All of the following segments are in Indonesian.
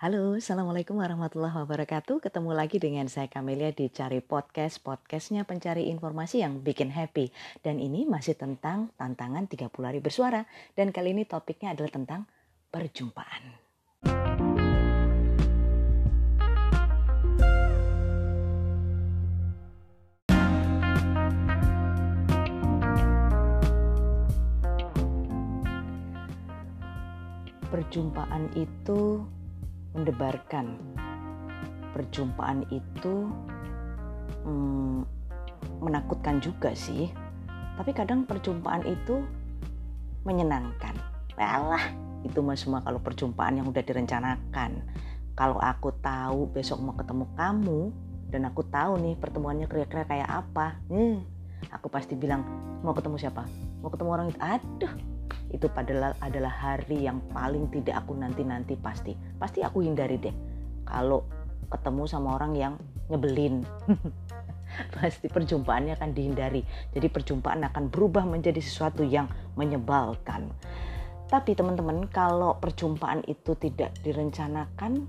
Halo, Assalamualaikum warahmatullahi wabarakatuh. Ketemu lagi dengan saya Kamelia di Cari Podcast. Podcastnya pencari informasi yang bikin happy. Dan ini masih tentang tantangan 30 hari bersuara. Dan kali ini topiknya adalah tentang perjumpaan. Perjumpaan itu mendebarkan. Perjumpaan itu hmm, menakutkan juga sih. Tapi kadang perjumpaan itu menyenangkan. Walah, itu mah semua kalau perjumpaan yang udah direncanakan. Kalau aku tahu besok mau ketemu kamu dan aku tahu nih pertemuannya kira-kira kayak apa, hmm, aku pasti bilang mau ketemu siapa? Mau ketemu orang itu. Aduh, itu padahal adalah hari yang paling tidak aku nanti-nanti pasti. Pasti aku hindari deh. Kalau ketemu sama orang yang nyebelin. pasti perjumpaannya akan dihindari. Jadi perjumpaan akan berubah menjadi sesuatu yang menyebalkan. Tapi teman-teman, kalau perjumpaan itu tidak direncanakan,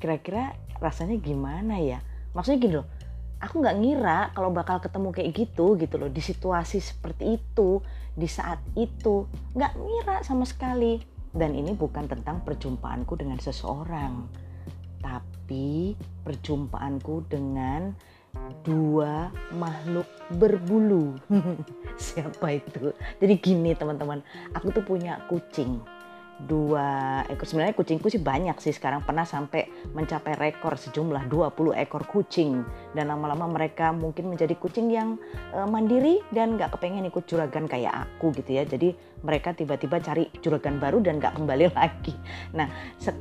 kira-kira rasanya gimana ya? Maksudnya gini loh, aku nggak ngira kalau bakal ketemu kayak gitu gitu loh di situasi seperti itu di saat itu. Nggak ngira sama sekali. Dan ini bukan tentang perjumpaanku dengan seseorang tapi perjumpaanku dengan dua makhluk berbulu. Siapa itu? Jadi gini teman-teman aku tuh punya kucing dua ekor. Sebenarnya kucingku sih banyak sih sekarang. Pernah sampai mencapai rekor sejumlah 20 ekor kucing. Dan lama-lama mereka mungkin menjadi kucing yang e, mandiri dan nggak kepengen ikut juragan kayak aku gitu ya. Jadi mereka tiba-tiba cari juragan baru dan nggak kembali lagi. Nah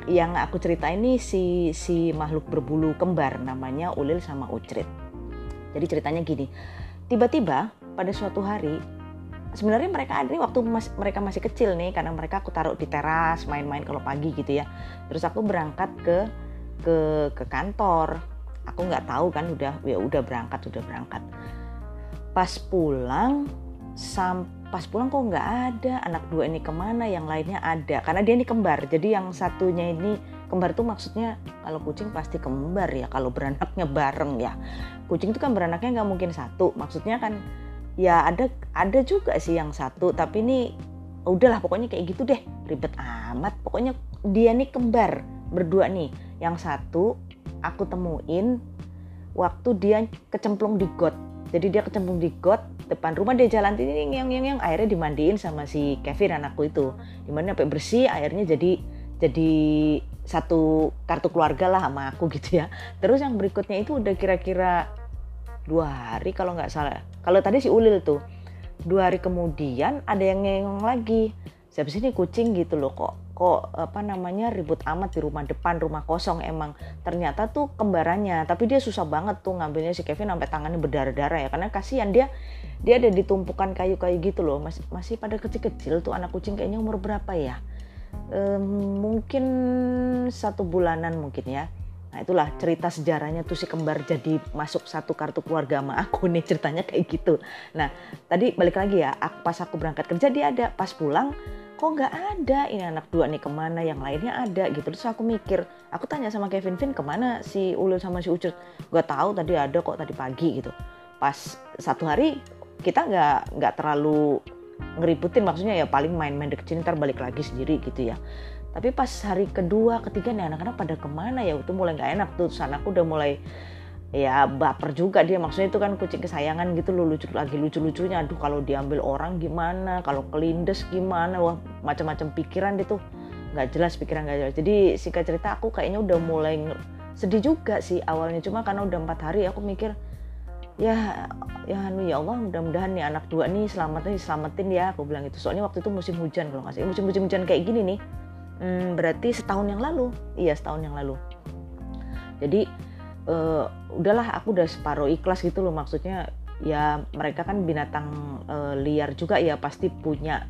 yang aku cerita ini si si makhluk berbulu kembar namanya Ulil sama Ucrit. Jadi ceritanya gini. Tiba-tiba pada suatu hari sebenarnya mereka nih waktu mas, mereka masih kecil nih karena mereka aku taruh di teras main-main kalau pagi gitu ya. Terus aku berangkat ke ke ke kantor. Aku nggak tahu kan udah ya udah berangkat udah berangkat. Pas pulang sam pas pulang kok nggak ada? Anak dua ini ke mana? Yang lainnya ada. Karena dia ini kembar. Jadi yang satunya ini kembar tuh maksudnya kalau kucing pasti kembar ya kalau beranaknya bareng ya. Kucing itu kan beranaknya nggak mungkin satu. Maksudnya kan ya ada ada juga sih yang satu tapi ini udahlah pokoknya kayak gitu deh. Ribet amat. Pokoknya dia nih kembar berdua nih. Yang satu aku temuin waktu dia kecemplung di got. Jadi dia kecemplung di got depan rumah dia jalan ini yang yang yang. Airnya dimandiin sama si Kevin anakku itu. Di mana sampai bersih airnya jadi jadi satu kartu keluarga lah sama aku gitu ya. Terus yang berikutnya itu udah kira-kira dua hari kalau nggak salah kalau tadi si Ulil tuh dua hari kemudian ada yang ngengong lagi. Siapa sih ini kucing gitu loh kok kok apa namanya ribut amat di rumah depan rumah kosong emang. Ternyata tuh kembarannya tapi dia susah banget tuh ngambilnya si Kevin sampai tangannya berdarah-darah ya. Karena kasihan dia dia ada di tumpukan kayu-kayu gitu loh. Masih masih pada kecil-kecil tuh anak kucing kayaknya umur berapa ya? E, mungkin satu bulanan mungkin ya Nah itulah cerita sejarahnya tuh si kembar jadi masuk satu kartu keluarga sama aku nih ceritanya kayak gitu. Nah tadi balik lagi ya, pas aku berangkat kerja dia ada, pas pulang kok nggak ada? Ini anak dua nih ke mana? Yang lainnya ada gitu. Terus aku mikir aku tanya sama Kevin Vin ke mana si Ulul sama si Ucut gak tahu tadi ada kok tadi pagi gitu. Pas satu hari kita nggak nggak terlalu ngeributin maksudnya ya paling main-main deket sini ntar balik lagi sendiri gitu ya tapi pas hari kedua ketiga nih anak-anak pada ke mana ya? Itu mulai nggak enak tuh sana aku udah mulai ya baper juga dia. Maksudnya itu kan kucing kesayangan gitu loh lucu lagi lucu-lucunya. Aduh kalau diambil orang gimana? Kalau kelindes gimana? Wah macam-macam pikiran dia tuh. Nggak jelas pikiran nggak jelas. Jadi singkat cerita aku kayaknya udah mulai sedih juga sih awalnya. Cuma karena udah empat hari aku mikir ya ya anu ya Allah mudah-mudahan nih anak dua nih selamatnya selamatin ya aku bilang itu soalnya waktu itu musim hujan kalau nggak musim musim hujan kayak gini nih hmm, berarti setahun yang lalu. Iya setahun yang lalu. Jadi uh, udahlah aku udah separuh ikhlas gitu loh. Maksudnya ya mereka kan binatang uh, liar juga ya. Pasti punya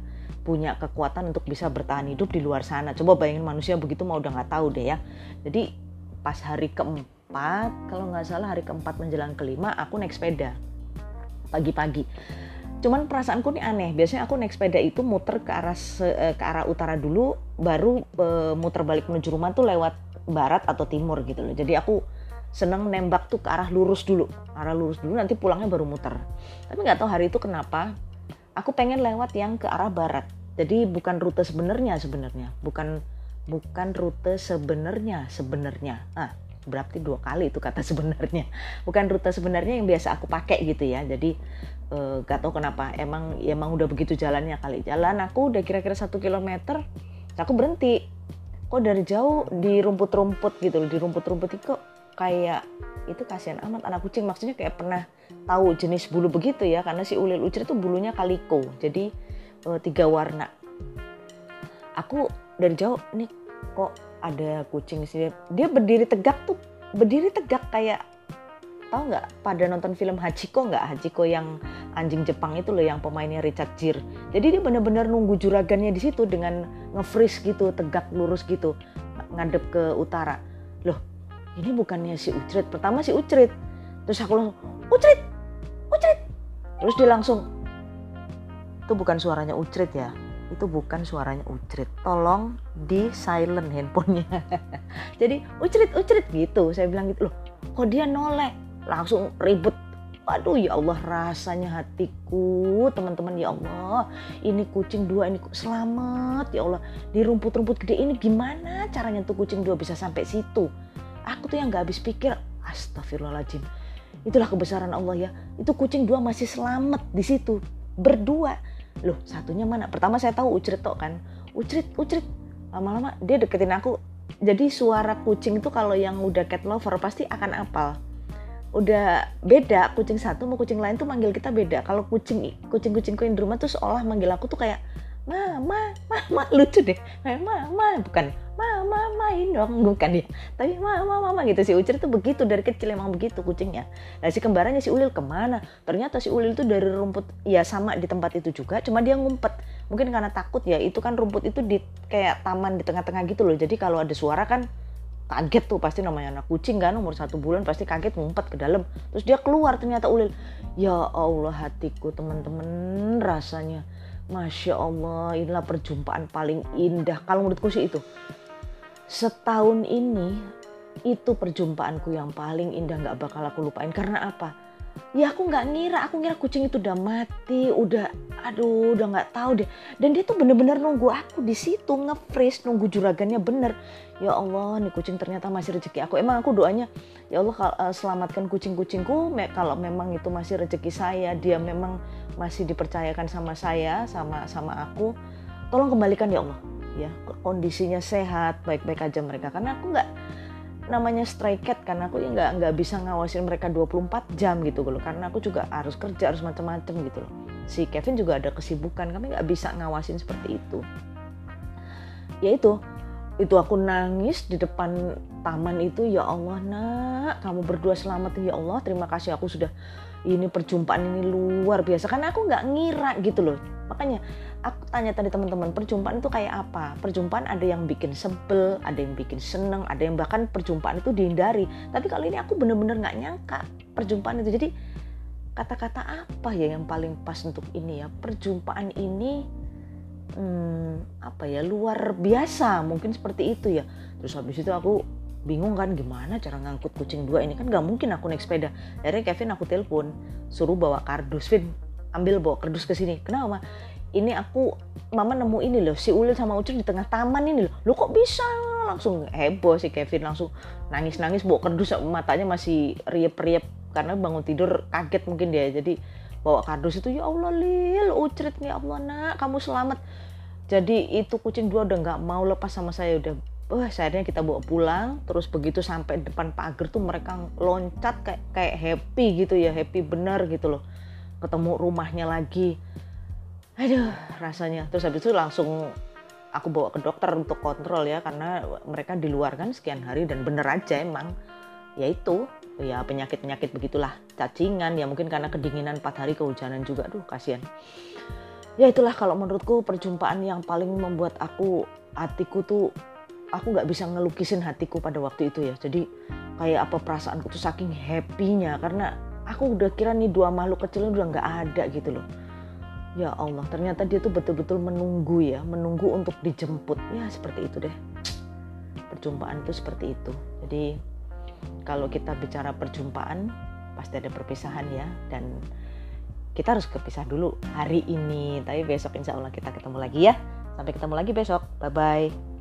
punya kekuatan untuk bisa bertahan hidup di luar sana. Coba bayangin manusia begitu mau udah nggak tahu deh ya. Jadi pas hari keempat kalau nggak salah hari keempat menjelang kelima aku naik sepeda. Pagi-pagi cuman perasaanku nih aneh. Biasanya aku naik sepeda itu muter ke arah eh, ke arah utara dulu baru e, muter balik menuju rumah tuh lewat barat atau timur gitu loh. Jadi aku seneng nembak tuh ke arah lurus dulu. Arah lurus dulu nanti pulangnya baru muter. Tapi nggak tahu hari itu kenapa aku pengen lewat yang ke arah barat. Jadi bukan rute sebenarnya sebenarnya. Bukan bukan rute sebenarnya sebenarnya. Ah berarti dua kali itu kata sebenarnya. Bukan rute sebenarnya yang biasa aku pakai gitu ya. Jadi uh, gak tahu kenapa. Emang emang udah begitu jalannya kali. Jalan aku udah kira-kira satu kilometer aku berhenti. Kok dari jauh di rumput-rumput gitu loh di rumput-rumput itu kok kayak itu kasihan amat anak kucing. Maksudnya kayak pernah tahu jenis bulu begitu ya. Karena si ulil ucir itu bulunya kaliko. Jadi uh, tiga warna. Aku dari jauh nih kok ada kucing sini. Dia berdiri tegak tuh. Berdiri tegak kayak tahu nggak? Pada nonton film Hachiko nggak? Hachiko yang anjing Jepang itu loh yang pemainnya Richard Gere. Jadi dia benar-benar nunggu juragannya di situ dengan nge-freeze gitu tegak lurus gitu ngadep ke utara. Loh ini bukannya si Ucrit? Pertama si Ucrit. Terus aku langsung Ucrit! Ucrit! Terus dia langsung itu bukan suaranya Ucrit ya itu bukan suaranya Ucrit. Tolong di silent handphonenya. Jadi Ucrit, Ucrit gitu. Saya bilang gitu loh. Kok dia noleh? Langsung ribut. Aduh ya Allah rasanya hatiku teman-teman ya Allah ini kucing dua ini selamat ya Allah di rumput-rumput gede ini gimana caranya tuh kucing dua bisa sampai situ aku tuh yang gak habis pikir astagfirullahaladzim itulah kebesaran Allah ya itu kucing dua masih selamat di situ berdua loh satunya mana? Pertama saya tahu ucrit tok kan. Ucrit ucrit. Lama-lama dia deketin aku. Jadi suara kucing itu kalau yang udah cat lover pasti akan apal. Udah beda kucing satu mau kucing lain tuh manggil kita beda. Kalau kucing kucing kucingku yang di rumah tuh seolah manggil aku tuh kayak mama mama lucu deh. Mama bukan. Mama main dong bukan ya tapi mama mama gitu. Si Ucil tuh begitu dari kecil emang begitu kucingnya. Nah si kembarannya si Ulil ke mana? Ternyata si Ulil tuh dari rumput ya sama di tempat itu juga cuma dia ngumpet. Mungkin karena takut ya itu kan rumput itu di kayak taman di tengah-tengah gitu loh. Jadi kalau ada suara kan kaget tuh pasti namanya anak kucing kan umur satu bulan pasti kaget ngumpet ke dalam. Terus dia keluar ternyata Ulil. Ya Allah hatiku teman-teman rasanya Masya Allah, inilah perjumpaan paling indah. Kalau menurutku sih itu. Setahun ini, itu perjumpaanku yang paling indah gak bakal aku lupain. Karena apa? Ya aku gak ngira, aku ngira kucing itu udah mati, udah, aduh, udah gak tahu deh. Dan dia tuh bener-bener nunggu aku di situ nge-freeze, nunggu juragannya bener. Ya Allah, nih kucing ternyata masih rezeki aku. Emang aku doanya, ya Allah eh, selamatkan kucing-kucingku. Kalau memang itu masih rezeki saya, dia memang masih dipercayakan sama saya sama sama aku tolong kembalikan ya Allah. Ya kondisinya sehat baik-baik aja mereka. Karena aku nggak namanya stray cat kan aku ya nggak nggak bisa ngawasin mereka 24 jam gitu loh. Karena aku juga harus kerja harus macam-macam gitu loh. Si Kevin juga ada kesibukan kami nggak bisa ngawasin seperti itu. Ya itu itu aku nangis di depan taman itu ya Allah nak kamu berdua selamat. Ya Allah terima kasih aku sudah ini perjumpaan ini luar biasa. Karena aku nggak ngira gitu loh. Makanya aku tanya tadi teman-teman perjumpaan itu kayak apa? Perjumpaan ada yang bikin sebel ada yang bikin seneng ada yang bahkan perjumpaan itu dihindari. Tapi kali ini aku bener-bener nggak nyangka perjumpaan itu. Jadi kata-kata apa ya yang paling pas untuk ini ya? Perjumpaan ini hmm, apa ya? Luar biasa. Mungkin seperti itu ya. Terus habis itu aku bingung kan gimana cara ngangkut kucing dua ini? Kan gak mungkin aku naik sepeda. Akhirnya Kevin aku telepon suruh bawa kardus Vin. Ambil bawa kardus ke sini. Kenapa ini aku mama nemu ini loh si Ulil sama Ucil di tengah taman ini loh. Lo kok bisa? Langsung heboh si Kevin langsung nangis nangis bawa kardus matanya masih riep riep karena bangun tidur kaget mungkin dia. Jadi bawa kardus itu ya Allah Lil Ucrit ya Allah nak kamu selamat. Jadi itu kucing dua udah nggak mau lepas sama saya. Udah wah akhirnya kita bawa pulang terus begitu sampai depan pagar tuh mereka loncat kayak kayak happy gitu ya happy bener gitu loh. Ketemu rumahnya lagi. Aduh rasanya. Terus habis itu langsung aku bawa ke dokter untuk kontrol ya karena mereka di luar kan sekian hari dan bener aja emang. Ya itu ya penyakit penyakit begitulah. Cacingan ya mungkin karena kedinginan 4 hari kehujanan juga. Aduh kasihan. Ya itulah kalau menurutku perjumpaan yang paling membuat aku hatiku tuh aku nggak bisa ngelukisin hatiku pada waktu itu ya. Jadi kayak apa perasaanku tuh saking happynya. Karena aku udah kira nih dua makhluk kecil udah nggak ada gitu loh. Ya Allah ternyata dia tuh betul-betul menunggu ya. Menunggu untuk dijemput. Ya seperti itu deh. Perjumpaan itu seperti itu. Jadi kalau kita bicara perjumpaan pasti ada perpisahan ya. Dan kita harus kepisah dulu hari ini. Tapi besok insya Allah kita ketemu lagi ya. Sampai ketemu lagi besok. Bye bye